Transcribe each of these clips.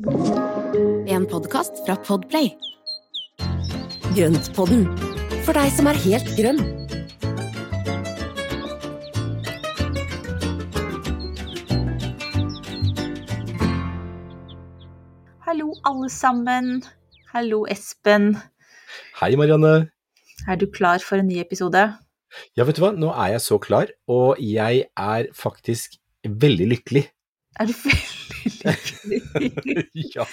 En podkast fra Podplay. Grøntpodden, for deg som er helt grønn. Hallo, alle sammen. Hallo, Espen. Hei, Marianne. Er du klar for en ny episode? Ja, vet du hva, nå er jeg så klar, og jeg er faktisk veldig lykkelig. Er du veldig lykkelig? ja.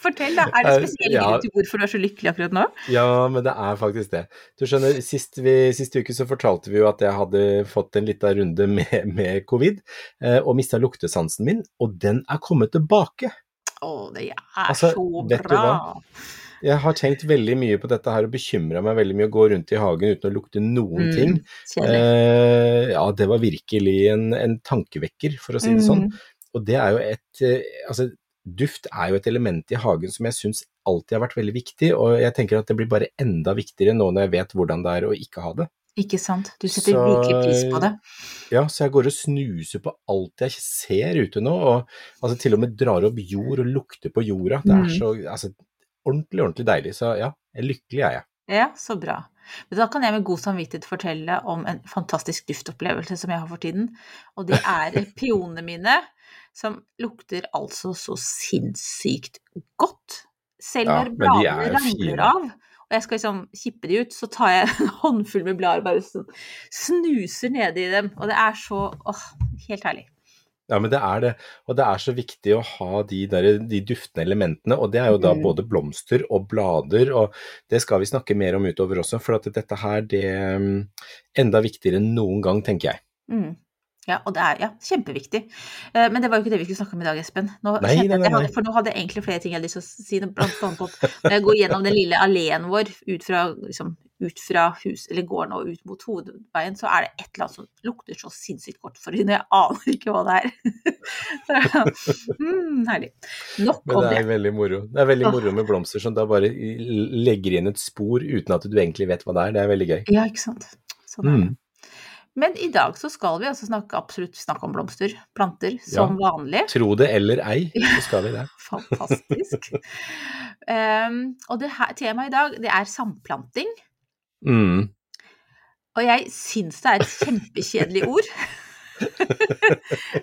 Fortell, da. Er det spesielt spesielle ja. grunn til hvorfor du er så lykkelig akkurat nå? ja, men det er faktisk det. Du skjønner, sist, vi, sist uke så fortalte vi jo at jeg hadde fått en liten runde med, med covid, eh, og mista luktesansen min, og den er kommet tilbake. Å, det er Altså, så bra. Jeg har tenkt veldig mye på dette her og bekymra meg veldig mye å gå rundt i hagen uten å lukte noen Mm, ting. Eh, ja, det var virkelig en, en tankevekker, for å si det sånn. Og det er jo et eh, Altså, duft er jo et element i hagen som jeg syns alltid har vært veldig viktig, og jeg tenker at det blir bare enda viktigere nå når jeg vet hvordan det er å ikke ha det. Ikke sant. Du setter Så- virkelig pris på det. Ja, så jeg går og snuser på alt jeg ser ute nå, og altså til og med drar opp jord og lukter på jorda. Det er Mm. så altså, ordentlig, ordentlig deilig. Så ja, lykkelig er jeg. Ja, så bra. Men Da kan jeg med god samvittighet fortelle om en fantastisk duftopplevelse som jeg har for tiden. Og det er peonene mine, som lukter altså så sinnssykt godt. Selv når ja, bladene er ramler av, og jeg skal liksom kippe de ut, så tar jeg en håndfull med blader og bare sånn snuser nedi dem. Og det er så åh, helt herlig. Ja, men det er det. Og det er så viktig å ha de, der, de duftende elementene, og det er jo da Mm. både blomster og blader, og det skal vi snakke mer om utover også, for at dette her, det er mm, enda viktigere enn noen gang, tenker jeg. Mm. Ja, og det er ja, kjempeviktig. Eh, Men det var jo ikke det vi skulle snakke om i dag, Espen. Nå Nei, nei, nei, hadde, for nå hadde jeg egentlig flere ting jeg hadde lyst til å si. Blant annet at når jeg går gjennom den lille alleen vår ut fra, liksom, ut fra hus, eller gården og ut mot hovedveien, så er det et eller annet som lukter så sinnssykt godt for henne. Jeg aner ikke hva det er. mm, herlig. Nok Men om det det. er veldig moro. Det er veldig moro med blomster som da bare legger inn et spor uten at du egentlig vet hva det er. Det er veldig gøy. Ja, ikke sant. Sånn er det. Mm. Men i dag så skal vi altså snakke, absolutt snakke om blomster, planter, som vanlig. Tro det eller ei, så skal vi det. Fantastisk. um, og det her, temaet i dag, det er samplanting. Mm. Og jeg syns det er et kjempekjedelig ord.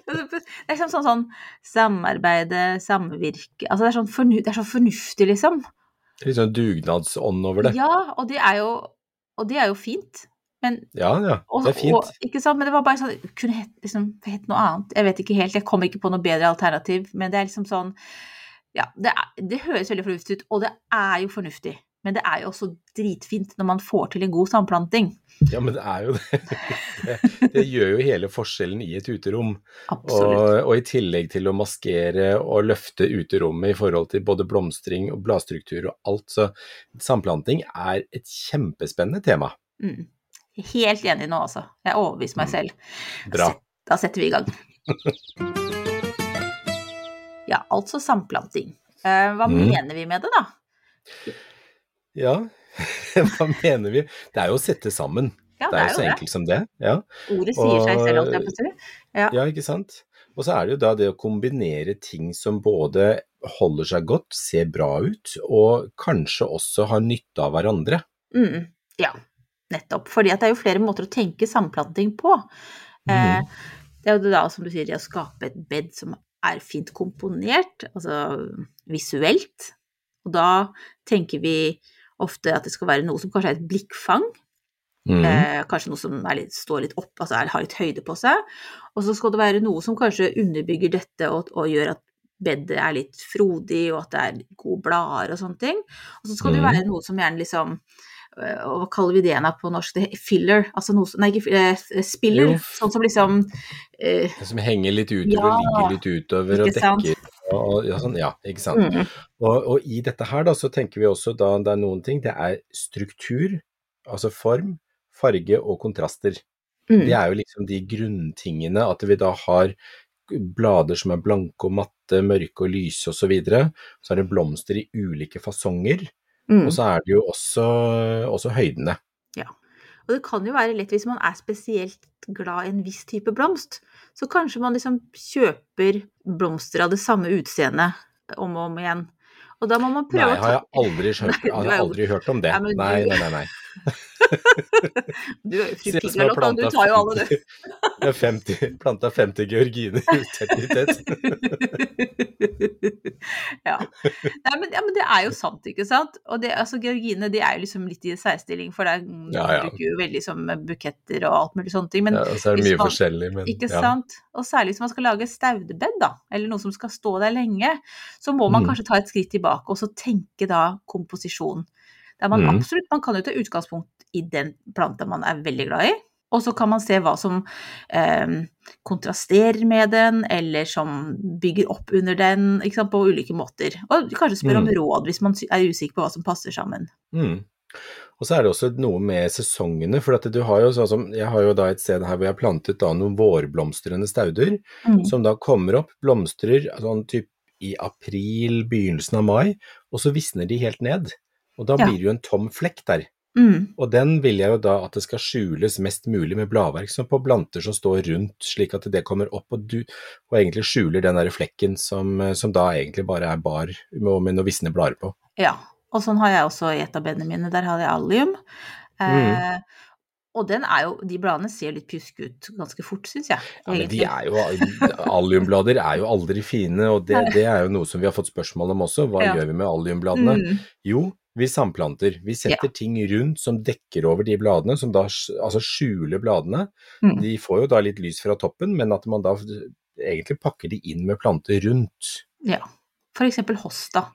det er sånn, sånn, sånn samarbeide, samvirke Altså det er, sånn fornu, det er så fornuftig, liksom. Litt sånn dugnadsånd over det. Ja, og det er jo, det er jo fint. Men, Ja, ja. Det er fint. Og, ikke sant? men det var bare sånn det Kunne hett liksom, het noe annet. Jeg vet ikke helt, jeg kommer ikke på noe bedre alternativ. Men det er liksom sånn Ja, det, er, det høres veldig fornuftig ut, og det er jo fornuftig. Men det er jo også dritfint når man får til en god samplanting. Ja, men det er jo det. Det, det gjør jo hele forskjellen i et uterom. Absolutt. Og, og i tillegg til å maskere og løfte uterommet i forhold til både blomstring og bladstruktur og alt, så samplanting er et kjempespennende tema. Mm. Helt enig nå, altså. Jeg er overbevist meg selv. Bra. Da setter vi i gang. Ja, altså samplanting. Eh, Hva Mm. mener vi med det, da? Ja, hva mener vi? Det er jo å sette sammen. Ja, Det er jo så det. enkelt som det. Ja, Ordet sier seg selv, alt, holdt jeg på å si. Ja. ja ikke sant? Og så er det jo da det å kombinere ting som både holder seg godt, ser bra ut, og kanskje også har nytte av hverandre. Mm, ja, nettopp. Fordi at det er jo flere måter å tenke samplanting på. Eh, Mhm. det er jo da, som du sier, å skape et bed som er fint komponert, altså visuelt. Og da tenker vi ofte at det skal være noe som kanskje er et blikkfang. Mm. Eh, kanskje noe som litt, står litt opp, altså har litt høyde på seg. Og så skal det være noe som kanskje underbygger dette og, og gjør at bedet er litt frodig, og at det er gode blader og sånne ting. Og så skal det Mhm. være noe som gjerne liksom Hva kaller vi det igjen på norsk? Det er filler? Altså noe som Nei, ikke eh, spiller. Jo. Sånn som liksom eh, Som henger litt utover, Ja, ligger litt utover og dekker. Og, ja, sånn, ja, ikke sant. mm, Og, og i dette her da, så tenker vi også da det er noen ting, det er struktur, altså form, farge og kontraster. mm, Det er jo liksom de grunntingene at vi da har blader som er blanke og matte, mørke og lyse osv. Så, videre. så er det blomster i ulike fasonger, mm. og så er det jo også, også høydene. Og det kan jo være lett hvis man er spesielt glad i en viss type blomst, så kanskje man liksom kjøper blomster av det samme utseendet om og om igjen. Og da må man Nei, har jeg aldri, hørt, Nei, har jeg aldri hørt om det. Ja, Nei, nei, nei. nei. Du fru Se som har Pigalott, da. Du tar jo alle, du. Jeg 50, planta 50 georginer tett i tett. ja. Nei, men, ja, men det er jo sant, ikke sant? Og det, altså, georgine de er jo liksom litt i særstilling, for det er, Ja, ja. bruker jo veldig som buketter og alt mulig sånne ting. Men Ja, og så er det mye man- forskjellig, men Ikke ja. sant? Og særlig hvis man skal lage staudebed, da, eller noe som skal stå der lenge, så må man Mm. kanskje ta et skritt tilbake og så tenke da komposisjon. Der man Mm. absolutt, man kan jo ta utgangspunkt i den planta man er veldig glad i, og så kan man se hva som eh, kontrasterer med den, eller som bygger opp under den, sant, på ulike måter. Og kanskje spørre om Mm. råd hvis man er usikker på hva som passer sammen. Mm. Og så er det også noe med sesongene, for har sånn som Jeg har jo et sted her hvor jeg har plantet noen vårblomstrende stauder, Mm. som da kommer opp, blomstrer sånn typ i april, begynnelsen av mai, og så visner de helt ned. Og da Ja. blir det jo en tom flekk der. Mm. Og den vil jeg jo da at det skal skjules mest mulig med bladverk som på planter som står rundt, slik at det kommer opp og, du, og egentlig skjuler den der flekken som, som da egentlig bare er bar med, med noen visne blader på. Ja, og sånn har jeg også i et av bedene mine. Der har jeg allium. Eh, Og den er jo, de bladene ser litt pjuske ut ganske fort, syns jeg. Ja, men de er jo, Alliumblader er jo aldri fine, og det, det er jo noe som vi har fått spørsmål om også. Hva Ja. gjør vi med alliumbladene? Mm. Jo, vi samplanter. Vi setter ting rundt som dekker over de bladene, som da altså skjuler bladene. Mm. De får jo da litt lys fra toppen, men at man da egentlig pakker de inn med planter rundt. Ja. For eksempel hosta.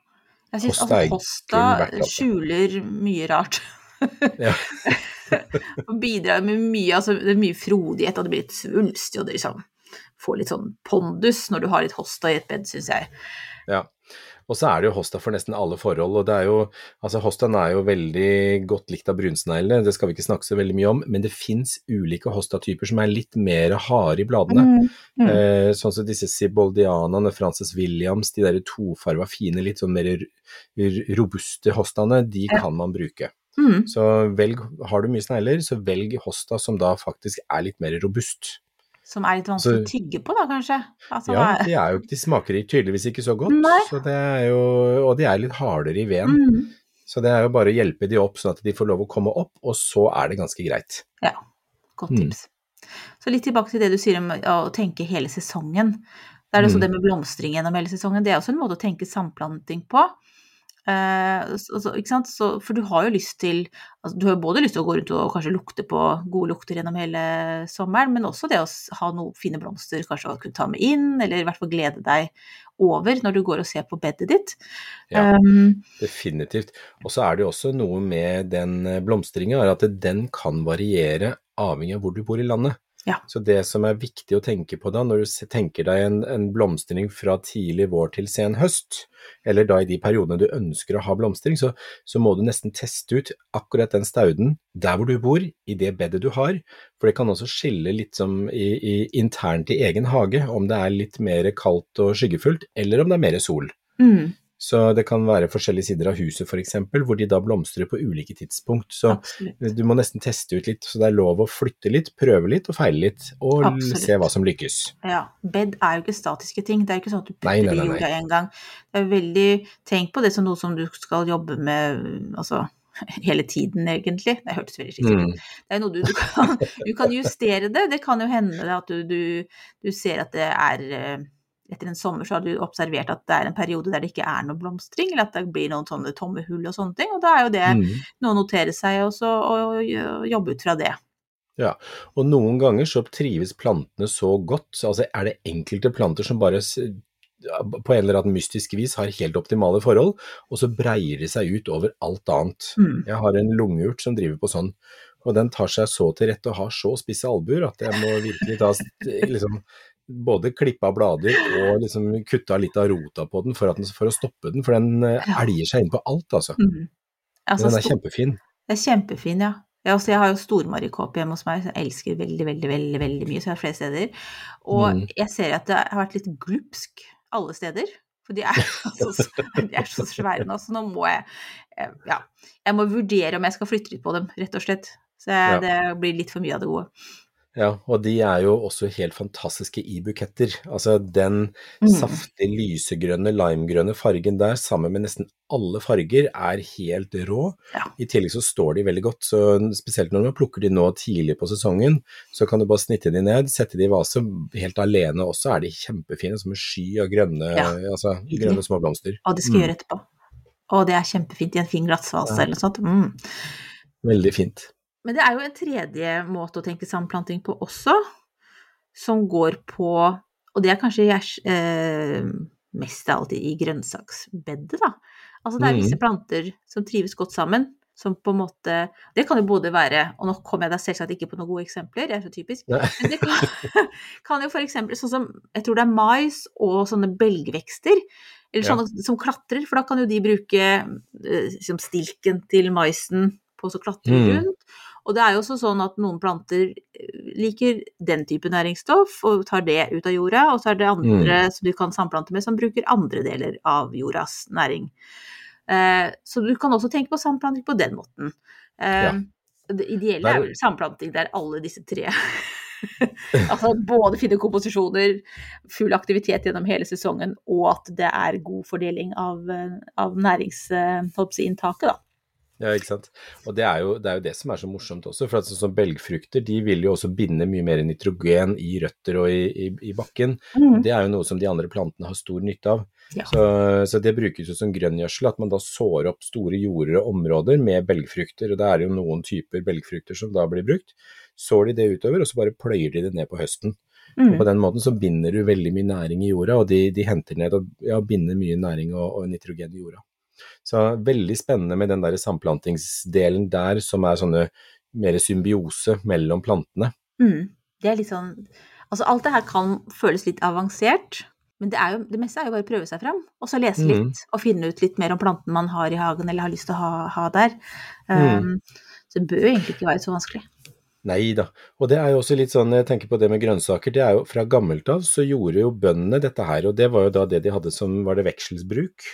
Jeg syns Hosta hosta skjuler mye rart. Ja. og bidrar med mye, altså det er mye frodighet, og det blir litt svulstig, og det liksom får litt sånn pondus når du har litt hosta i et bed, syns jeg. Ja. Og så er det jo hosta for nesten alle forhold, og det er jo Altså, hostaen er jo veldig godt likt av brunsneglene, det skal vi ikke snakke så veldig mye om, men det fins ulike hostatyper som er litt mer harde i bladene. Mm. Mm. Eh, sånn som disse Siboldianaene, Frances Williams, de der tofarva fine, litt sånn mer robuste hostaene, de kan man bruke. Mm. Så velg, har du mye snegler, så velg hosta som da faktisk er litt mer robust. Som er litt vanskelig å tygge på, da, kanskje. Altså, Ja, de, jo, de smaker tydeligvis ikke så godt, så det jo, og de er litt hardere i veden. Mm. Så det er jo bare å hjelpe de opp sånn at de får lov å komme opp, og så er det ganske greit. Ja, godt Mm. tips. Så litt tilbake til det du sier om å tenke hele sesongen. Det er det Mm. det med blomstring gjennom hele sesongen. Det er også en måte å tenke samplanting på. Eh, så, så, for du har jo lyst til altså, Du har jo både lyst til å gå rundt og kanskje lukte på gode lukter gjennom hele sommeren, men også det å ha noen fine blomster kanskje å kunne ta med inn, eller i hvert fall glede deg over når du går og ser på bedet ditt. Ja. Um, Definitivt. Og så er det jo også noe med den blomstringen, blomstringa, er at den kan variere avhengig av hvor du bor i landet. Ja. Så det som er viktig å tenke på da, når du tenker deg en, en blomstring fra tidlig vår til sen høst, eller da i de periodene du ønsker å ha blomstring, så, så må du nesten teste ut akkurat den stauden der hvor du bor, i det bedet du har. For det kan også skille litt som i, i, internt i egen hage, om det er litt mer kaldt og skyggefullt, eller om det er mer sol. mm, Så det kan være forskjellige sider av huset f.eks., hvor de da blomstrer på ulike tidspunkt. Så absolutt. du må nesten teste ut litt, så det er lov å flytte litt, prøve litt og feile litt, og Absolutt. se hva som lykkes. Ja, bed er jo ikke statiske ting. Det er ikke sånn at du putter Nei, nei, det i nei, nei. jorda en gang. Det er veldig Tenk på det som noe som du skal jobbe med altså hele tiden, egentlig. Det hørtes veldig skikkelig ut. Mm. Det er noe du, du, kan, du kan justere det. Det kan jo hende at du, du, du ser at det er eh, etter en sommer så har du observert at det er en periode der det ikke er noe blomstring, eller at det blir noen sånne tomme hull og sånne ting. Og da er jo det Mm. noe å notere seg også, og, jobbe ut fra det. Ja, Og noen ganger så trives plantene så godt, så altså er det enkelte planter som bare på en eller annen mystisk vis har helt optimale forhold, og så breier de seg ut over alt annet. Mm. Jeg har en lungeurt som driver på sånn, og den tar seg så til rette og har så spisse albuer at jeg må virkelig ta liksom, både klippa blader og liksom kutta litt av rota på den for, at den, for å stoppe den, for den eh, elger seg inn på alt, altså. Mm. Altså, Den er kjempefin. Det er kjempefin, ja. Jeg, altså, jeg har jo stormarikåpe hjemme hos meg, som jeg elsker veldig, veldig, veldig, veldig mye, så jeg har flere steder. Og Mm. jeg ser at det har vært litt glupsk alle steder. For de er, altså, de er så svære nå, så nå må jeg eh, Ja. Jeg må vurdere om jeg skal flytte litt på dem, rett og slett. Så jeg, Ja. det blir litt for mye av det gode. Ja, og de er jo også helt fantastiske i buketter. Altså den Mm. saftig lysegrønne, limegrønne fargen der, sammen med nesten alle farger, er helt rå. Ja. I tillegg så står de veldig godt, så spesielt når man plukker de nå tidlig på sesongen, så kan du bare snitte de ned, sette de i vase. Helt alene også er de kjempefine, som en sky av grønne, Ja, altså, grønne små blomster. Og det skal Mm. gjøre etterpå. Og det er kjempefint i en fin glassvase Ja. eller noe sånt. Mm. Veldig fint. Men det er jo en tredje måte å tenke samplanting på også, som går på Og det er kanskje eh, mest alltid i grønnsaksbedet, da. Altså det er visse planter som trives godt sammen, som på en måte Det kan jo både være Og nå kommer jeg da selvsagt ikke på noen gode eksempler, det er så typisk. Nei. Men det kan, kan jo eksempel sånn som Jeg tror det er mais og sånne belgvekster. Eller Ja. som klatrer, for da kan jo de bruke liksom stilken til maisen på å klatre Mm. Og det er jo også sånn at noen planter eh, liker den type næringsstoff og tar det ut av jorda, og så er det andre som du kan samplante med som bruker andre deler av jordas næring. Eh, så du kan også tenke på samplanting på den måten. Eh, Ja. Det ideelle er vel samplanting der alle disse tre Altså både finne komposisjoner, full aktivitet gjennom hele sesongen, og at det er god fordeling av, eh, av næringsinntaket, da. Ja, ikke sant. Og det er, jo, det er jo det som er så morsomt også, for at sånn belgfrukter de vil jo også binde mye mer nitrogen i røtter og i, i, i bakken. Det er jo noe som de andre plantene har stor nytte av. Ja. Så, så det brukes jo som grønngjødsel, at man da sår opp store jorder og områder med belgfrukter. Og det er jo noen typer belgfrukter som da blir brukt. Sår de det utover, og så bare pløyer de det ned på høsten. Mm. På den måten så binder du veldig mye næring i jorda, og de, de henter ned og ja, binder mye næring og, og nitrogen i jorda. Så veldig spennende med den der samplantingsdelen der, som er sånne mer symbiose mellom plantene. Mm. Det er litt sånn Altså alt det her kan føles litt avansert, men det, jo, det meste er jo bare å prøve seg fram. Og så lese Mm. litt, og finne ut litt mer om planten man har i hagen eller har lyst til å ha, ha der. Mm. Um, så det bør egentlig ikke være så vanskelig. Nei da. Og det er jo også litt sånn, jeg tenker på det med grønnsaker, det er jo fra gammelt av så gjorde jo bøndene dette her, og det var jo da det de hadde som var det vekselsbruk.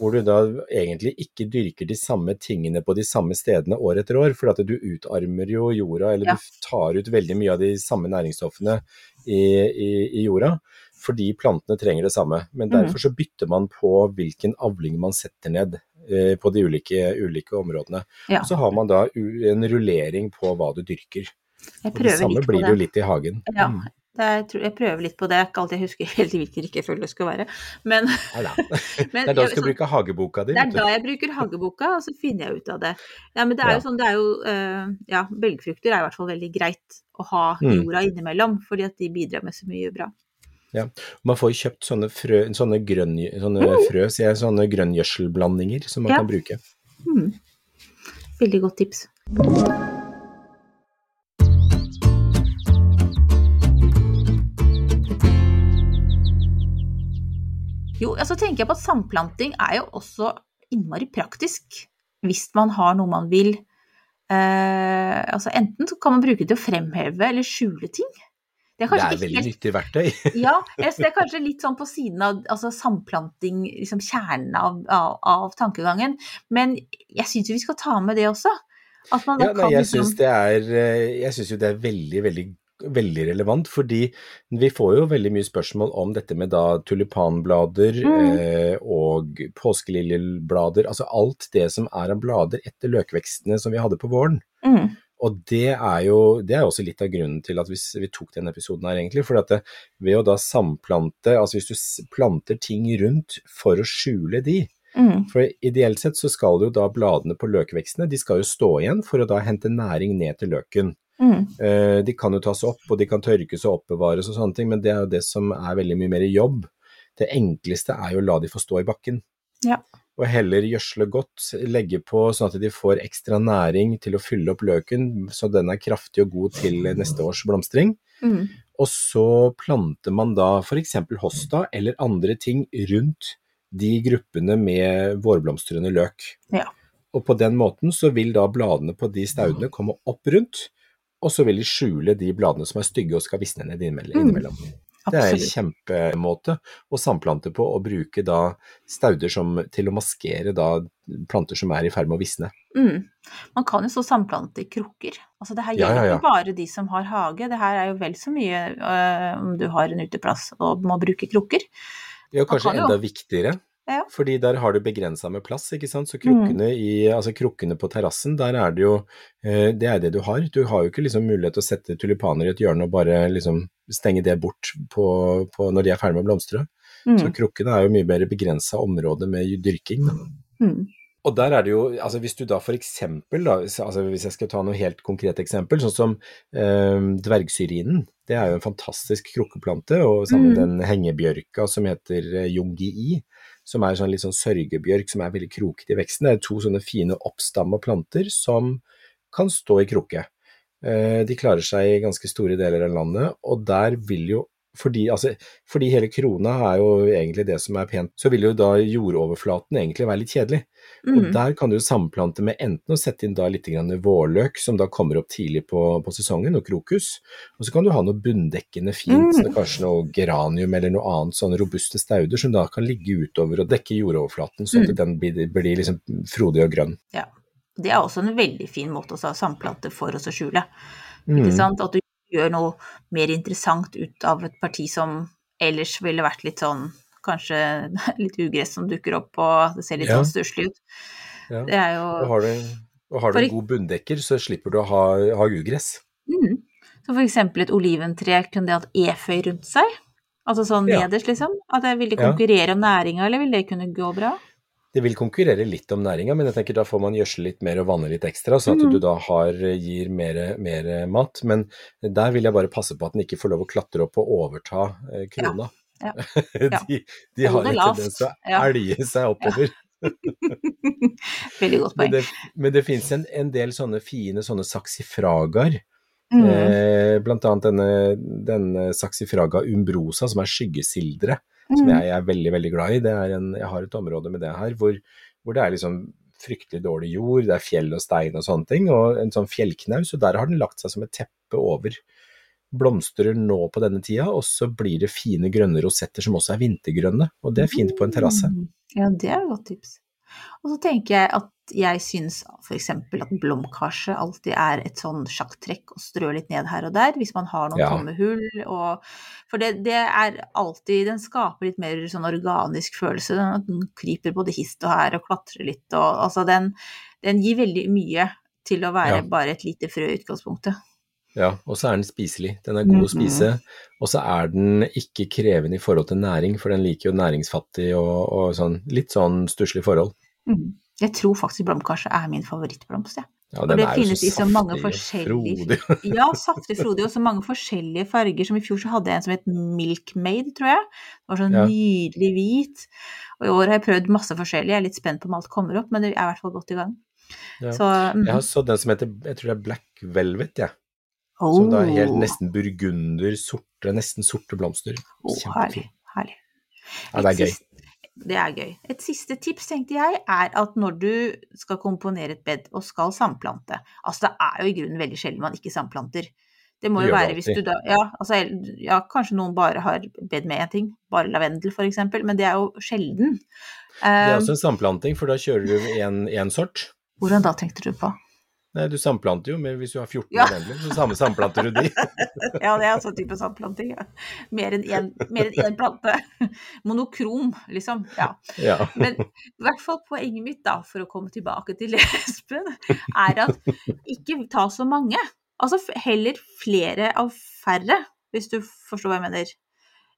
Hvor du da egentlig ikke dyrker de samme tingene på de samme stedene år etter år, for at du utarmer jo jorda, eller Ja. du tar ut veldig mye av de samme næringsstoffene i, i, i jorda, fordi plantene trenger det samme. Men Mhm. derfor så bytter man på hvilken avling man setter ned på de ulike, ulike områdene. Ja. Og så har man da en rullering på hva du dyrker. Jeg Og det prøver samme litt blir det. jo litt i hagen. Ja, Mm. det er, jeg prøver litt på det. Det er ikke alltid jeg husker helt hvilken rekkefølge det skal være. Men, men Det er da du skal bruke hageboka di. Det er da jeg bruker hageboka, og så finner jeg ut av det. Ja, men det er Ja. jo sånn, det er jo eh, Ja, belgfrukter er i hvert fall veldig greit å ha Mm. jorda innimellom, fordi at de bidrar med så mye bra. Man får kjøpt sånne, frø, sånne, grønn, sånne frø, sier jeg, sånne grønngjødselblandinger som man Ja. kan bruke. Mm. Veldig godt tips. Jo, altså tenker jeg på at samplanting er jo også innmari praktisk hvis man har noe man vil. Eh, altså enten så kan man bruke det til å fremheve eller skjule ting. Det er Det er veldig helt nyttig verktøy. ja, det er kanskje litt sånn på siden av altså samplanting, liksom kjernen av, av, av tankegangen. Men jeg syns jo vi skal ta med det også. At man Ja, nei, jeg liksom syns det eh, syns jo det er veldig, veldig veldig relevant, fordi vi får jo veldig mye spørsmål om dette med da tulipanblader Mm. eh, og påskeliljeblader, altså alt det som er av blader etter løkvekstene som vi hadde på våren. mm, Og det er jo det er også litt av grunnen til at vi, vi tok den episoden her, egentlig. For at det, ved å da samplante, altså hvis du planter ting rundt for å skjule de, mm, for ideelt sett så skal jo da bladene på løkvekstene, de skal jo stå igjen for å da hente næring ned til løken. mm, Eh, de kan jo tas opp, og de kan tørkes og oppbevares og sånne ting, men det er jo det som er veldig mye mer jobb. Det enkleste er jo å la de få stå i bakken. Ja. Og heller gjødsle godt, legge på sånn at de får ekstra næring til å fylle opp løken, så den er kraftig og god til neste års blomstring. mm. Og så planter man da f.eks. hosta eller andre ting rundt de gruppene med vårblomstrende løk. Ja. Og på den måten så vil da bladene på de staudene komme opp rundt, og så vil de skjule de bladene som er stygge og skal visne ned innimellom. Mm. Det er en kjempemåte å samplante på, og bruke da stauder som, til å maskere da planter som er i ferd med å visne. Mm. Man kan jo så samplante i krukker. Altså det her gjelder ja, ja. ikke bare de som har hage, det her er jo vel så mye øh, om du har en uteplass og må bruke krukker. Ja, kanskje kan jo- enda viktigere, Ja. fordi der har du begrensa med plass, ikke sant. Så Mm. krukkene, i, altså krukkene på terrassen, der er det jo eh, Det er det du har. Du har jo ikke liksom mulighet til å sette tulipaner i et hjørne og bare liksom stenge det bort på, på når de er ferdig med å blomstre. Så Mm. krukkene er jo mye mer begrensa område med dyrking. Mm. Og der er det jo, altså hvis du da for eksempel, da, altså hvis jeg skal ta noe helt konkret eksempel, sånn som eh, dvergsyrinen, det er jo en fantastisk krukkeplante, og sammen med Mm. den hengebjørka som heter eh, jungii, som er sånn litt sånn sørgebjørk som er veldig krokete i veksten. Det er to sånne fine oppstamma planter som kan stå i krukke. Eh, de klarer seg i ganske store deler av landet, og der vil jo fordi, altså, fordi hele krona er jo egentlig det som er pent, så vil jo da jordoverflaten egentlig være litt kjedelig. Og Mm. der kan du samplante med enten å sette inn da litt grann vårløk, som da kommer opp tidlig på, på sesongen, og krokus, og så kan du ha noe bunndekkende fint, Mm. kanskje noe geranium eller noe annet sånn robuste stauder som da kan ligge utover og dekke jordoverflaten, sånn at Mm. den blir, blir liksom frodig og grønn. Ja. Det er også en veldig fin måte å samplante for oss å skjule. Mm. Ikke sant? At du gjør noe mer interessant ut av et parti som ellers ville vært litt sånn Kanskje litt ugress som dukker opp, og det ser litt Ja. sånn stusslig ut. Ja. Det er Og har du, og har du en god bunndekker, så slipper du å ha, ha ugress. mm. Så eksempel et oliventre, kunne det hatt eføy rundt seg? Altså sånn Ja. nederst, liksom? At det ville konkurrere om næringa, eller ville det kunne gå bra? Det vil konkurrere litt om næringa, men jeg tenker da får man gjødsle litt mer og vanne litt ekstra, så at Mhm. du da har, gir mer, mer mat. Men der vil jeg bare passe på at den ikke får lov å klatre opp og overta eh, krona. Ja. de, de har en tendens til å elge seg oppover. Veldig godt Men poeng. det, men det finnes en, en del sånne fine sånne saksifragaer. Mm. Eh, blant annet denne, denne saksifraga umbrosa, som er skyggesildre, som Mm. jeg er veldig, veldig glad i. Det er en, jeg har et område med det her hvor, hvor det er liksom fryktelig dårlig jord, det er fjell og stein og sånne ting, og en sånn fjellknaus, og der har den lagt seg som et teppe over. Blomstrer nå på denne tida, og så blir det fine grønne rosetter som også er vintergrønne, og det er fint på en terrasse. Mm. Ja, det er et godt tips. Og så tenker jeg at jeg syns f.eks. at blomkarse alltid er et sånn sjakktrekk å strø litt ned her og der, hvis man har noen Ja. tomme hull. Og, for det, det er alltid Den skaper litt mer sånn organisk følelse. Den, den kryper både hist og her og klatrer litt og Altså, den, den gir veldig mye til å være Ja. bare et lite frø i utgangspunktet. Ja, og så er den spiselig. Den er god å Mhm. spise, og så er den ikke krevende i forhold til næring, for den liker jo næringsfattig og, og sånn, litt sånn stusslig forhold. Mm. Jeg tror faktisk blomkarse er min favorittblomst, jeg. Ja, Og den det er jo så saftig og frodig. Ja, saftig frodig, og så mange forskjellige farger. Som i fjor så hadde jeg en som het Milkmaid, tror jeg. Det var sånn Ja. nydelig hvit. Og i år har jeg prøvd masse forskjellig. Jeg er litt spent på om alt kommer opp, men det er i hvert fall godt i gang. Ja. Så mm. Jeg har så den som heter, jeg tror det er Black Velvet, jeg. Som da er helt nesten burgunder, sorte, nesten sorte blomster. åh, herlig. herlig. Ja, det er gøy. Det er gøy. Et siste tips, tenkte jeg, er at når du skal komponere et bed og skal samplante Altså, det er jo i grunnen veldig sjelden man ikke samplanter. Det må jo være hvis du da ja, altså, ja, kanskje noen bare har bed med én ting, bare lavendel eksempel, men det er jo sjelden. Det er også en samplanting, for da kjører du én sort. hvordan da tenkte du på? Nei, du samplanter jo, men hvis du har 14 Ja. lavendler, så samme samplanter du de. Ja, det er altså en type samplanting. Ja. Mer enn én en, en plante. Monokrom, liksom. Ja. Ja. Men i hvert fall poenget mitt, da, for å komme tilbake til Espen, er at ikke ta så mange. Altså heller flere av færre, hvis du forstår hva jeg mener.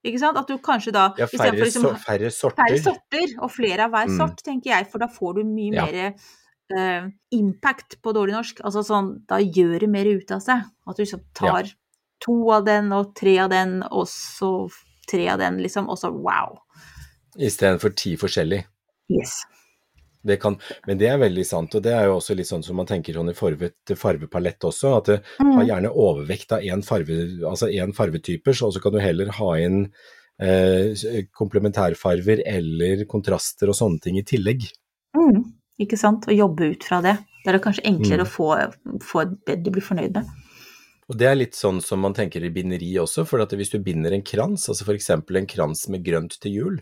Ikke sant? At du kanskje da ja færre, liksom færre sorter. færre sorter, og flere av hver Mm. sort, tenker jeg, for da får du mye Ja. mer eh, impact på dårlig norsk. Altså sånn, da gjør det mer ut av seg. At du liksom tar to av den, og tre av den, og så tre av den, liksom, og så wow. Istedenfor ti forskjellig. Yes. Det kan, men det er veldig sant, og det er jo også litt sånn som man tenker sånn i farvet, farvepalett også, at det Mm. har gjerne overvekt av én farve, altså farvetype, så så kan du heller ha inn eh, komplementærfarver eller kontraster og sånne ting i tillegg. Mm, ikke sant? og jobbe ut fra det. Da er det kanskje enklere Mm. å få, få et bed du blir fornøyd med. Og det er litt sånn som man tenker i binderi også, for at hvis du binder en krans, altså f.eks. en krans med grønt til jul,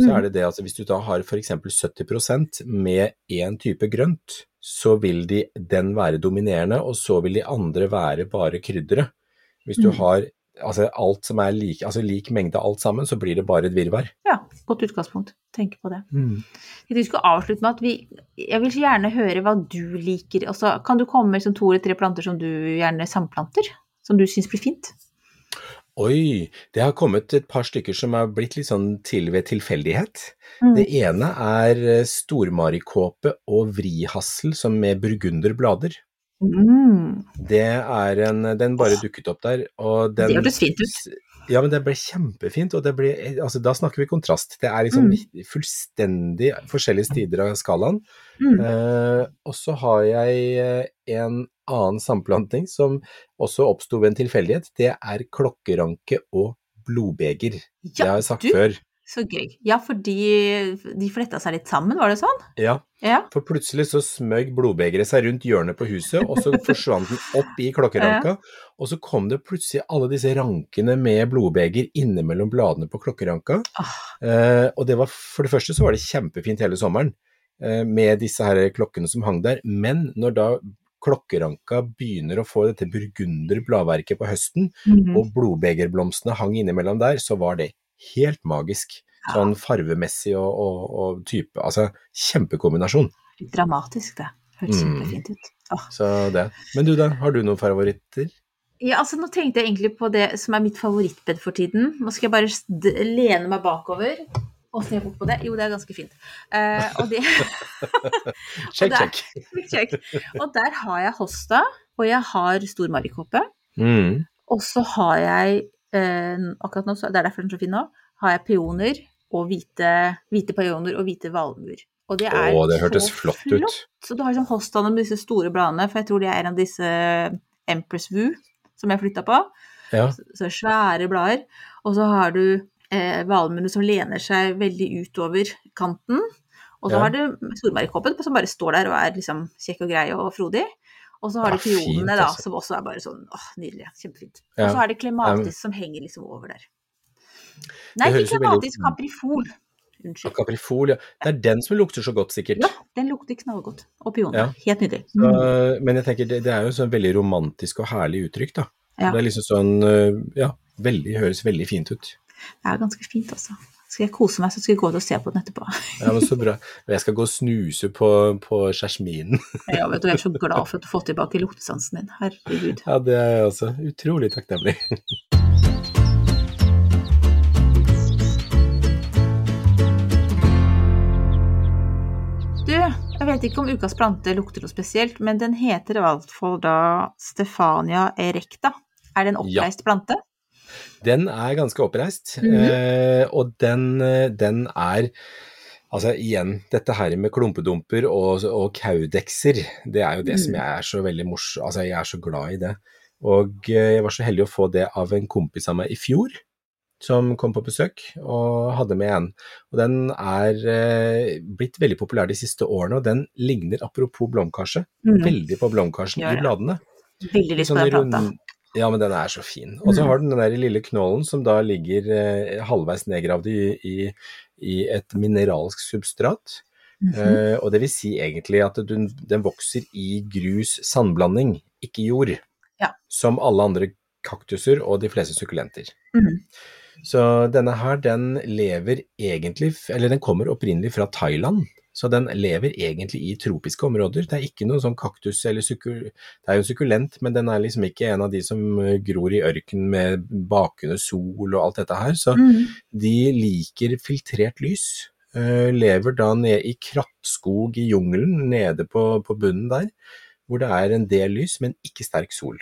så Mm. er det det at hvis du da har f.eks. 70% med én type grønt, så vil de, den være dominerende, og så vil de andre være bare krydderet. Hvis du Mm. har altså alt som er lik, altså lik mengde alt sammen, så blir det bare et virvar. Ja, godt utgangspunkt. Tenk på det. Jeg tenkte vi skulle avslutte med at vi Jeg vil gjerne høre hva du liker. Altså, kan du komme med liksom to eller tre planter som du gjerne samplanter? Som du syns blir fint? Oi, det har kommet et par stykker som har blitt litt sånn til ved tilfeldighet. Mm. Det ene er eh, stormarikåpe og vrihassel som med burgunderblader. Mm. Det er en Den bare dukket opp der, og den Det hørtes fint ut. Ja, men det ble kjempefint, og det ble Altså, da snakker vi kontrast. Det er liksom fullstendig forskjellige sider av skalaen. Mm. Eh, og så har jeg eh, en annen samplanting som også oppsto ved en tilfeldighet. Det er klokkeranke og blodbeger. det har jeg sagt du, før. Så gøy. Ja, fordi de fletta seg litt sammen, var det sånn? Ja, Ja. for plutselig så smøg blodbegeret seg rundt hjørnet på huset, og så forsvant den opp i klokkeranka, og så kom det plutselig alle disse rankene med blodbeger innimellom bladene på klokkeranka. Ah. Eh, og det var, for det første så var det kjempefint hele sommeren eh, med disse her klokkene som hang der, men når da klokkeranka begynner å få dette burgunder bladverket på høsten, Mhm. og blodbegerblomstene hang innimellom der, så var det helt magisk. Sånn farvemessig og, og, og type, altså kjempekombinasjon. Dramatisk, det. Hørtes Mm. kjempefint ut. Oh. Så det. Men du da, har du noen favoritter? Ja, altså nå tenkte jeg egentlig på det som er mitt favorittbed for tiden. Nå skal jeg bare lene meg bakover og se bort på det. Jo, det er ganske fint. Uh, og, det, Sjekk, sjekk. Og der har jeg hosta, og jeg har stor marikoppe. Mm. Og så har jeg, akkurat nå, så det er derfor den er så fin nå, har jeg peoner og hvite, hvite peoner og hvite valmuer. Og det er Åh, det så hørtes flott ut. Så du har liksom hostaene med disse store bladene, for jeg tror de er en av disse Empress Voo som jeg flytta på. Ja. Så svære blader. Og så har du eh, valmuene som lener seg veldig utover kanten. Og så Ja. har du stormarikoppen som bare står der og er liksom kjekk og grei og frodig. Og så har du pionene, da, altså. som også er bare sånn åh, nydelig. Kjempefint. Og så er det klematis som henger liksom over der. Nei, ikke jo klematis, kaprifol. Unnskyld. Kaprifol, ja. Det er den som lukter så godt, sikkert. Ja, den lukter knallgodt. Og pioner. Ja. Helt nydelig. Så, Mm. men jeg tenker, det, det er jo sånn veldig romantisk og herlig uttrykk, da. Ja. Det er liksom sånn, øh, ja, veldig, høres veldig fint ut. Det er ganske fint, altså. Skal jeg kose meg, så skal jeg gå ut og se på den etterpå. Ja, men så bra. Jeg skal gå og snuse på, på jasminen. Ja, vet du, jeg er så glad for at du får tilbake luktesansen din. Herregud. Ja, det er jeg også utrolig takknemlig. Du, jeg vet ikke om ukas plante lukter noe spesielt, men den heter i hvert fall da Stefania erecta. Er det en Ja. oppreist plante? Den er ganske oppreist, Mhm. eh, og den, eh, den er Altså igjen, dette her med klumpedumper og, og kaudekser, det er jo det som Mm. jeg er så veldig mors... Altså jeg er så glad i det. Og eh, jeg var så heldig å få det av en kompis av meg i fjor, som kom på besøk og hadde med en. Og den er eh, blitt veldig populær de siste årene, og den ligner, apropos blomkarse, Mm. veldig på blomkarsen Gjør i bladene. Veldig lyst på den planta. Ja, men den er så fin. Og så Mm. har den den der lille knollen som da ligger eh, halvveis nedgravd i, i, i et mineralsk substrat. Mhm. Eh, og det vil si egentlig at den, den vokser i grus sandblanding, ikke jord. Ja. Som alle andre kaktuser og de fleste sukkulenter. Mhm. Så denne her, den lever egentlig, eller den kommer opprinnelig fra Thailand. Så den lever egentlig i tropiske områder. Det er ikke noen sånn kaktus eller sukul... Det er jo en sukkulent, men den er liksom ikke en av de som eh, gror i ørken med bakende sol og alt dette her. Så Mm. de liker filtrert lys. eh, lever da nede i krattskog i jungelen, nede på, på bunnen der, hvor det er en del lys, men ikke sterk sol.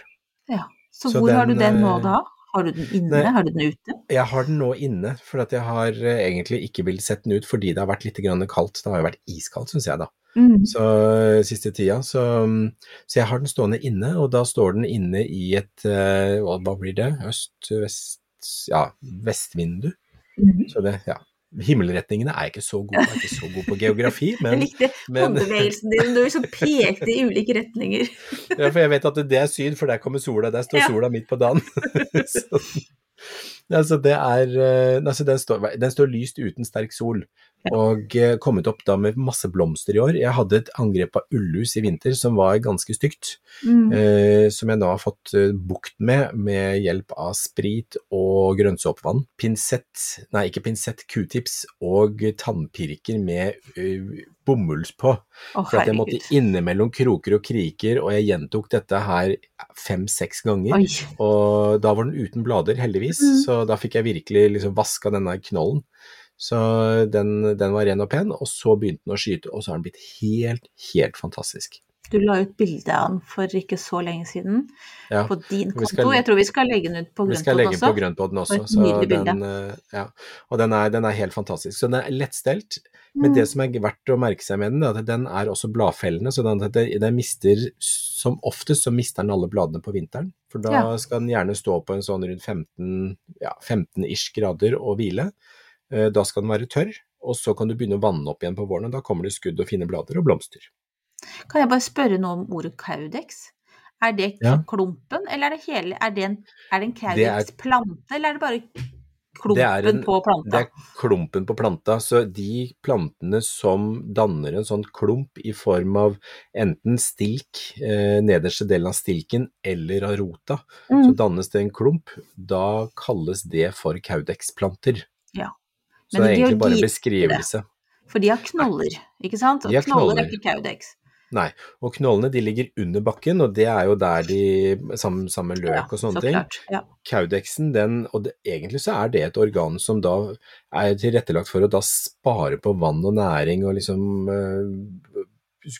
Ja. Så, Så hvor har du den, den nå eh, da? Har du den inne? Nei. Har du den ute? Jeg har den nå inne, for jeg har eh, egentlig ikke villet sette den ut fordi det har vært litt grann kaldt. Det har jo vært iskaldt, syns jeg da. Mm. Så eh, siste tida. Så, mm, så jeg har den stående inne, og da står den inne i et eh, hva blir det? Øst, vest Ja, vestvindu. Mm. Så det, ja. Himmelretningene er ikke så god på. Jeg er ikke så god på geografi, Jeg likte men- håndbevegelsen din, du liksom pekte i ulike retninger. ja, for jeg vet at det er syd, for der kommer sola. Der står Ja. sola midt på dagen. så, altså det er altså den, står, den står lyst uten sterk sol, og eh, kommet opp da med masse blomster i år. Jeg hadde et angrep av ullus i vinter som var ganske stygt. Mm. eh, som jeg nå har fått eh, bukt med med hjelp av sprit og grønnsåpevann. Pinsett, nei ikke pinsett, q-tips og tannpirker med uh, bomulls på. Oh, For at jeg måtte innimellom kroker og kriker, og jeg gjentok dette her fem-seks ganger. Oi. Og da var den uten blader, heldigvis, mm. så da fikk jeg virkelig liksom vaska denne knollen. Så den, den var ren og pen, og så begynte den å skyte, og så har den blitt helt, helt fantastisk. Du la ut bilde av den for ikke så lenge siden Ja. på din konto. skal- Jeg tror vi skal legge den ut på Vi skal legge den også. på grøntpodden også, Og så den, eh, ja. og den er, den er helt fantastisk. Så den er lettstelt, men Mm. det som er verdt å merke seg med den, er at den er også bladfellende, så den, den, mister, som oftest så mister den alle bladene på vinteren. For da Ja. skal den gjerne stå på en sånn rundt 15, ja, 15-ish grader og hvile. Eh, Da skal den være tørr, og så kan du begynne å vanne opp igjen på våren, og da kommer det skudd og fine blader og blomster. Kan jeg bare spørre noe om ordet caudex? Er det Ja. klumpen, eller er det hele Er det en, er det en Det er- caudex-plante, eller er det bare klumpen Det er en- på planta? Det er klumpen på planta, så de plantene som danner en sånn klump i form av enten stilk, eh, nederste delen av stilken, eller av rota, så Mm. dannes det en klump. Da kalles det for kaudeksplanter. Ja. Så det er egentlig bare en beskrivelse. For de har knoller, ikke sant? Og knoller knoller. er ikke caudex. Nei, og knollene de ligger under bakken, og det er jo der de, sammen, sammen løk Ja, og sånne så ting. klart. Ja. Kaudeksen, den, og det, egentlig så er det et organ som da er tilrettelagt for å da spare på vann og næring og liksom uh,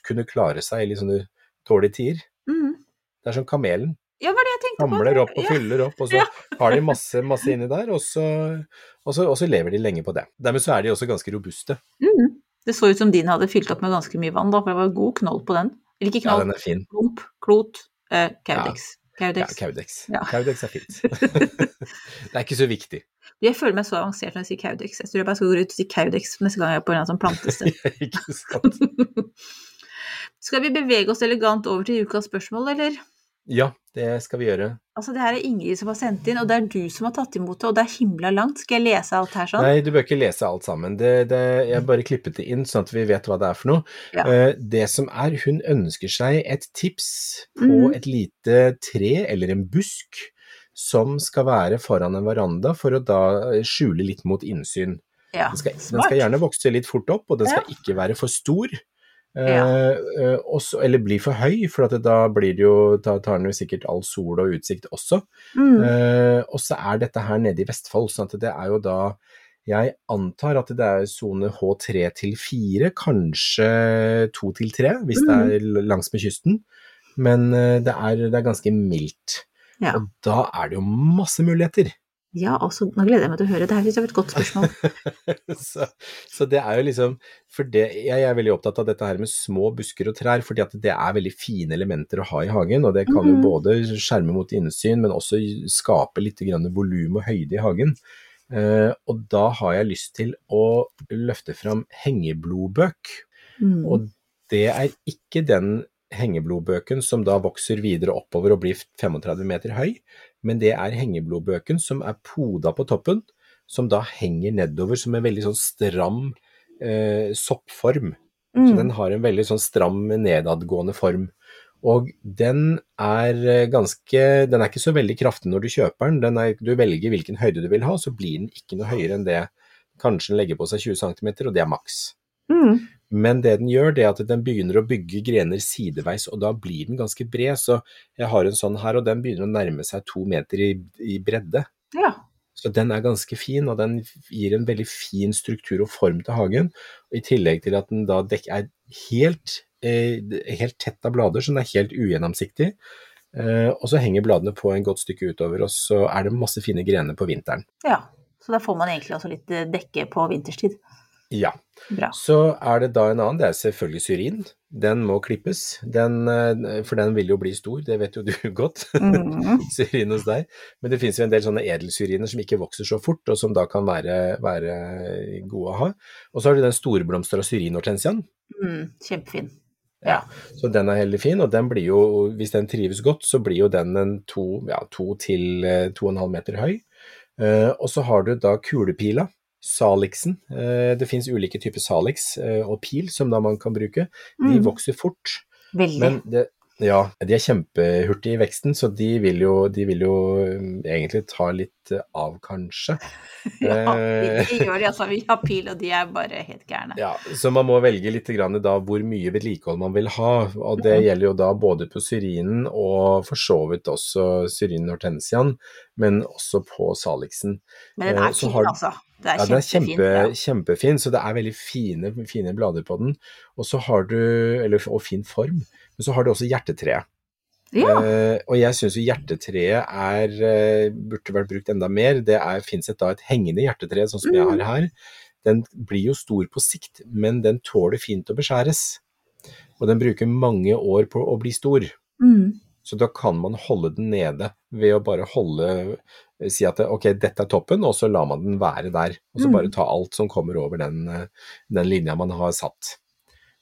kunne klare seg i litt sånne dårlige tider. Mm. Det er som kamelen. Ja, hva er det jeg tenkte på? Samler opp og Ja. fyller opp, og så Ja. har de masse, masse inni der, og så, og, så, og så lever de lenge på det. Dermed så er de også ganske robuste. Mm. Det så ut som din hadde fylt opp med ganske mye vann, da, for det var god knoll på den. Eller ikke Ja, den er fin. klump, klot, eh, caudex. Ja, Caudex. Kaudex. Ja. Kaudex er fint. det er ikke så viktig. Jeg føler meg så avansert når jeg sier caudex. Jeg tror jeg bare skal gå ut og si caudex neste gang jeg er på en sånn plantested. ikke sant? Skal vi bevege oss elegant over til ukas spørsmål, eller? Ja, det skal vi gjøre. Altså, det her er Ingrid som har sendt inn, og det er du som har tatt imot det, og det er himla langt. Skal jeg lese alt her sånn? Nei, du bør ikke lese alt sammen. Det, det, jeg bare klippet det inn, sånn at vi vet hva det er for noe. Ja. Eh, Det som er, hun ønsker seg et tips på mm. et lite tre eller en busk som skal være foran en veranda for å da eh, skjule litt mot innsyn. Ja, Den skal, den skal gjerne vokse litt fort opp, og den skal ikke være for stor. Eh, Ja. eh, også, eller bli for høy, for da blir jo, da tar den jo sikkert all sol og utsikt også. Mm. Eh, og så er dette her nede i Vestfold, sånn at det er jo da Jeg antar at det er sone H3 til 4, kanskje 2 til 3, hvis det er langs med kysten. Men eh, det er, det er ganske mildt. Ja. Og da er det jo masse muligheter. Ja, altså, nå gleder jeg meg til å høre. Det her synes jeg var et godt spørsmål. så, så det er jo liksom For det, jeg er veldig opptatt av dette her med små busker og trær, fordi at det er veldig fine elementer å ha i hagen. Og det kan jo Mhm. både skjerme mot innsyn, men også skape litt volum og høyde i hagen. Eh, og da har jeg lyst til å løfte fram hengeblodbøk. Mm. Og det er ikke den hengeblodbøken som da vokser videre oppover og blir 35 meter høy, men det er hengeblodbøken som er poda på toppen, som da henger nedover som en veldig sånn stram eh, soppform. Så Mm. den har en veldig sånn stram nedadgående form. Og den er eh, ganske Den er ikke så veldig kraftig når du kjøper den. den er, du velger hvilken høyde du vil ha, så blir den ikke noe høyere enn det. Kanskje den legger på seg 20 cm, og det er maks. Mm. Men det den gjør, det er at den begynner å bygge grener sideveis, og da blir den ganske bred. Så jeg har en sånn her, og den begynner å nærme seg to meter i, i bredde. Ja. Så den er ganske fin, og den gir en veldig fin struktur og form til hagen. I tillegg til at den da er helt, eh, helt tett av blader, så den er helt ugjennomsiktig. Eh, og så henger bladene på en godt stykke utover, og så er det masse fine grener på vinteren. ja. Så da får man egentlig også litt eh, dekke på vinterstid. Ja. Bra. Så er det da en annen, det er selvfølgelig syrin. Den må klippes, den, eh, for den vil jo bli stor, det vet jo du godt. Mm. syrin hos deg. Men det finnes jo en del sånne edelsyriner som ikke vokser så fort, og som da kan være, være gode å ha. Og så har du den storblomstra syrinhortensiaen. Mm. Kjempefin. Ja. Så den er heller fin, og den blir jo, hvis den trives godt, så blir jo den en to, ja, to til eh, to og en halv meter høy. Uh, og så har du da kulepila, salixen. Eh, det finnes ulike typer salix eh, og pil som da man kan bruke. De Mm. vokser fort, Veldig. men det, ja, de er kjempehurtige i veksten, så de vil jo, de vil jo um, egentlig ta litt eh, av, kanskje. ja, de, Eh, de gjør det, altså. Vi har pil, og de er bare helt gærne. Ja, så man må velge litt grann da hvor mye vedlikehold man vil ha, og det gjelder jo da både på syrinen og for så vidt også syrinen hortensiaen, men også på salixen. Men den Eh, er fin, har- altså. Det er Ja, den er kjempe, ja. kjempefin, så det er veldig fine, fine blader på den. Og så har du, eller, og fin form, men så har du også hjertetreet. Ja. Uh, og jeg syns jo hjertetreet er, uh, burde vært brukt enda mer. Det fins et, da et hengende hjertetre, sånn som jeg Mm. har her. Den blir jo stor på sikt, men den tåler fint å beskjæres. Og den bruker mange år på å bli stor. Mm. Så da kan man holde den nede ved å bare holde Si at ok, dette er toppen, og så lar man den være der. Og så Mm. bare ta alt som kommer over den, eh, den linja man har satt.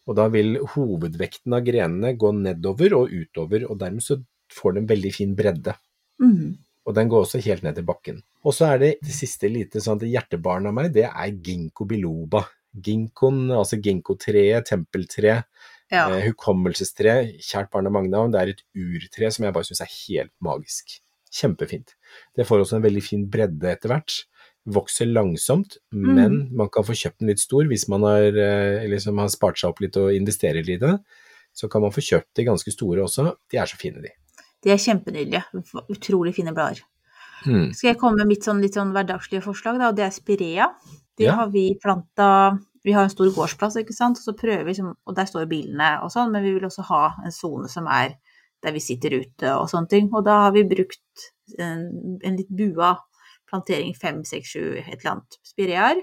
Og da vil hovedvekten av grenene gå nedover og utover, og dermed så får den veldig fin bredde. Mm. Og den går også helt ned til bakken. Og så er det det siste lite sånn at hjertebarnet av meg, det er ginkgo biloba. Ginkgoen, altså ginkgotreet, tempeltre, Ja. eh, hukommelsestre, kjært barn av mange navn, det er et urtre som jeg bare syns er helt magisk. Kjempefint. Det får også en veldig fin bredde etter hvert. Vokser langsomt, men man kan få kjøpt den litt stor hvis man har, eh, liksom har spart seg opp litt og investerer litt i det. Så kan man få kjøpt de ganske store også. De er så fine, de. De er kjempenydelige. Utrolig fine blader. Mm. Skal jeg komme med mitt sånn, litt sånn hverdagslige forslag, da, og det er spirea. De Ja. har vi planta Vi har en stor gårdsplass, ikke sant, og så prøver vi, liksom- og der står bilene og sånn, men vi vil også ha en sone som er der vi sitter ute og sånne ting. Og da har vi brukt en, en litt bua plantering fem, seks, sju, et eller annet spireer.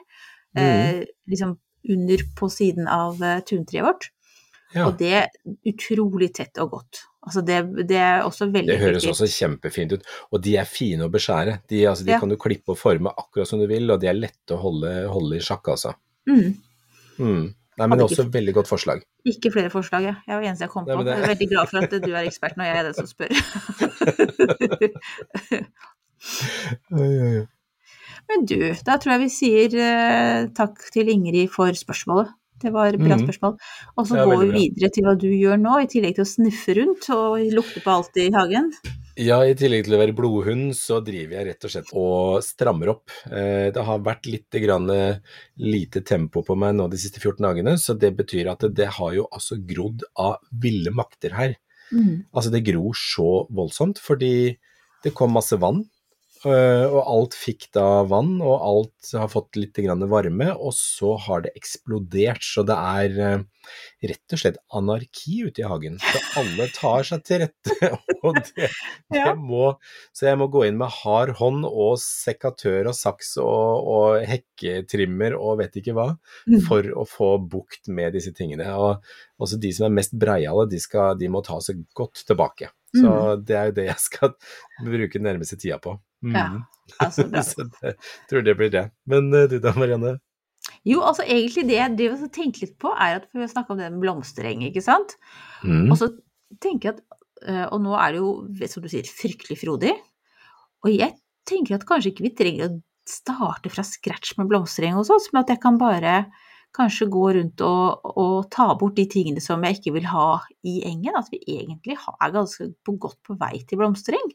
Eh, liksom under på siden av uh, tuntreet vårt. Ja. Og det er utrolig tett og godt. Altså det, det er også veldig Det høres også kjempefint ut, og de er fine å beskjære. De, altså, de Ja. kan du klippe og forme akkurat som du vil, og de er lette å holde, holde i sjakk, altså. Mm. Mm. Nei, men også ikke- veldig godt forslag. Ikke flere forslag, ja. Jeg var eneste jeg kom på. Nei, det- Jeg er veldig glad for at du er eksperten, og jeg er den som spør. Men du, da tror jeg vi sier eh, takk til Ingrid for spørsmålet. Det var et bra Mhm. spørsmål. Og så går vi videre til hva du gjør nå, i tillegg til å sniffe rundt og lukte på alt i hagen. Ja, i tillegg til å være blodhund, så driver jeg rett og slett og strammer opp. Eh, Det har vært litt grann eh, lite tempo på meg nå de siste 14 dagene, så det betyr at det, har jo altså grodd av ville makter her. Mm. Altså det gror så voldsomt, fordi det kom masse vann, og alt fikk da vann, og alt har fått litt grann varme, og så har det eksplodert, så det er øh, rett og slett anarki ute i hagen. Så alle tar seg til rette, og det, det må Så jeg må gå inn med hard hånd og sekatør og saks og, og hekketrimmer og vet ikke hva, Mm. for å få bukt med disse tingene. Og også de som er mest breiale, de, skal, de må ta seg godt tilbake. Så det er jo det jeg skal bruke den nærmeste tida på. Mm. Ja, altså, bra. Så det, tror det blir det. Men eh, du da, Marianne? Jo, altså egentlig det jeg driver og tenker litt på, er at for vi har snakka om det med blomstereng, ikke sant. Mm. Og så tenker jeg at øh, Og nå er det jo, som du sier, fryktelig frodig. Og jeg tenker at kanskje ikke vi trenger å starte fra scratch med blomstereng hos oss, men at jeg kan bare kanskje gå rundt og, og ta bort de tingene som jeg ikke vil ha i engen. At vi egentlig er ganske på godt på vei til blomstring.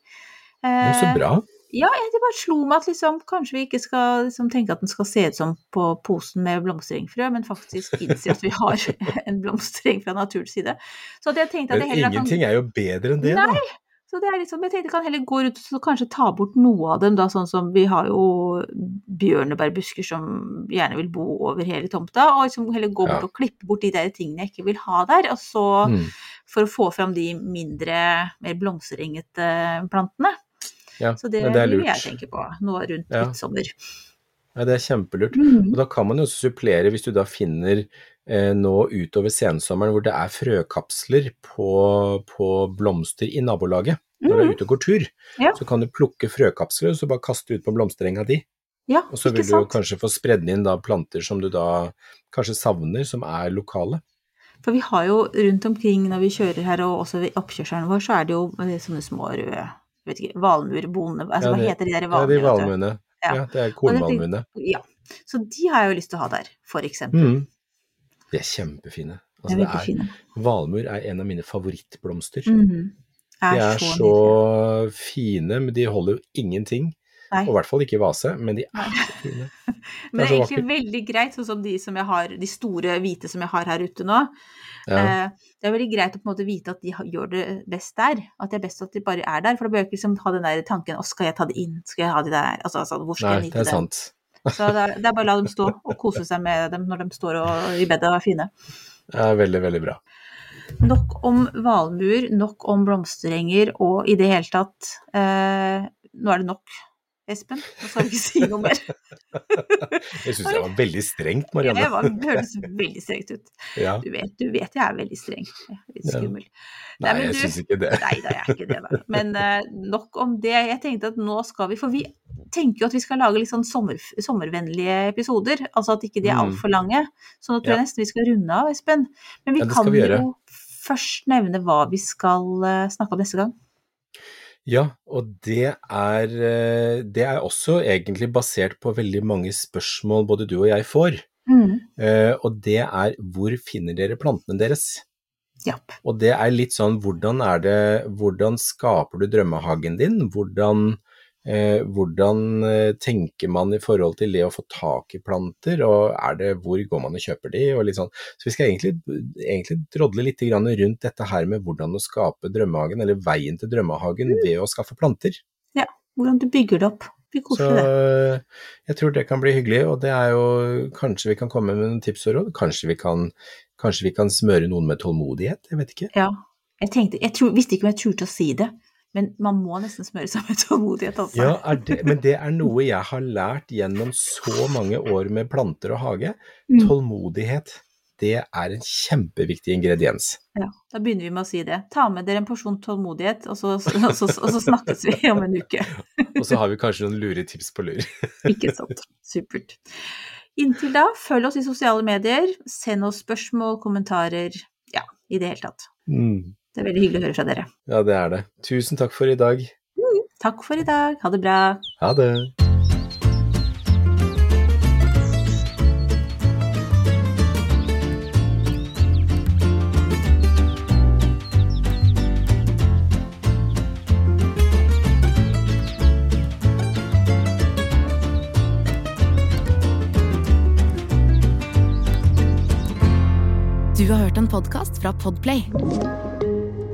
Eh, så bra. ja, det bare slo meg at liksom, kanskje vi ikke skal liksom, tenke at den skal se ut som på posen med blomstringfrø, men faktisk innse at vi har en blomstring fra naturens side. Så jeg tenkte at Men jeg heller kan ingenting er jo bedre enn det, da. Så det er liksom, jeg tenkte jeg kan heller gå rundt og kanskje ta bort noe av dem, da, sånn som vi har jo bjørnebærbusker som gjerne vil bo over hele tomta, og liksom heller gå bort Ja. og klippe bort de der tingene jeg ikke vil ha der, og så Mm. for å få fram de mindre, mer blomsterengete plantene. Ja, Så det, det er vil jeg tenke på nå rundt Ja. midtsommer. Ja, det er kjempelurt. Mm. Og da kan man jo også supplere, hvis du da finner eh, nå utover sensommeren hvor det er frøkapsler på, på blomster i nabolaget, når du er ute og går tur, Mm. Ja. så kan du plukke frøkapsler og så bare kaste ut på blomsterenga di. Ja, Og så vil du kanskje få spredd inn da planter som du da kanskje savner, som er lokale. For vi har jo rundt omkring når vi kjører her, og også ved oppkjørselen vår, så er det jo sånne små røde vet ikke, valmuer, bonde... Altså, Ja, hva heter de der Ja, de valmuene? Ja. Ja, det er det. Ja. Så de har jeg jo lyst til å ha der, eksempel. Mm. De er kjempefine. Altså, er det er, valmuer er en av mine favorittblomster. Mhm. De er så så fine, men de holder jo ingenting. Nei. Og i hvert fall ikke i vase, men de er så fine. Men det er egentlig vakker. veldig greit, sånn som de som jeg har, de store hvite som jeg har her ute nå. Ja. Eh, Det er veldig greit å på en måte vite at de gjør det best der. At det er best at de bare er der. For da bør jeg ikke liksom ha den der tanken 'Å, skal jeg ta det inn? Skal jeg ha de der?' Altså, altså hvor skal Nei, jeg det er nyte sant. Så det er, det er bare å la dem stå og kose seg med dem når de står og, i bedet og er fine. Det er veldig, veldig bra. Nok om valmuer, nok om blomsterenger og i det hele tatt eh, Nå er det nok, Espen. Nå skal vi ikke si noe mer. Jeg syns jeg var veldig strengt, Marianne. var, det hørtes veldig strengt ut. Ja. Du vet, du vet jeg er veldig streng. Jeg er Litt Ja. Nei, Nei, jeg du- syns ikke det. Nei da, jeg er ikke det, da. Men uh, nok om det. Jeg tenkte at nå skal vi For vi tenker jo at vi skal lage litt sånn sommer, sommervennlige episoder. Altså at ikke de er Mm. altfor lange. Så nå tror jeg Ja. nesten vi skal runde av, Espen. Men vi Ja, kan vi jo først nevne hva vi skal uh, snakke om neste gang. Ja, og det er, eh, det er også egentlig basert på veldig mange spørsmål både du og jeg får. Mm. Uh, Og det er hvor finner dere plantene deres? Yep. Og det er litt sånn hvordan er det Hvordan skaper du drømmehagen din? Hvordan, hvordan eh, tenker man i forhold til det å få tak i planter, og er det hvor går man og kjøper de, og litt sånn. Så vi skal egentlig, egentlig drodle litt grann rundt dette her med hvordan å skape drømmehagen, eller veien til drømmehagen ved å skaffe planter. Ja, Hvordan du bygger det opp. Så jeg tror det kan bli hyggelig, og det er jo kanskje vi kan komme med noen tips og råd. Kanskje vi kan, kanskje vi kan smøre noen med tålmodighet, jeg vet ikke. Ja. Jeg tenkte, jeg tror, visste ikke om jeg turte å si det, men man må nesten smøre seg med tålmodighet, også. Ja, er det, men det er noe jeg har lært gjennom så mange år med planter og hage. Mm. Tålmodighet, det er en kjempeviktig ingrediens. Ja, da begynner vi med å si det. Ta med dere en porsjon tålmodighet, og så, og så, og så snakkes vi om en uke. Og så har vi kanskje noen lure tips på lur. Ikke sant. Supert. Inntil da, følg oss i sosiale medier. Send oss spørsmål, kommentarer. Ja, i det hele tatt. Mm. Det er veldig hyggelig å høre fra dere. Ja, det er det. Tusen takk for i dag. Takk for i dag. Ha det bra. Ha det. Du har hørt en podkast fra Podplay.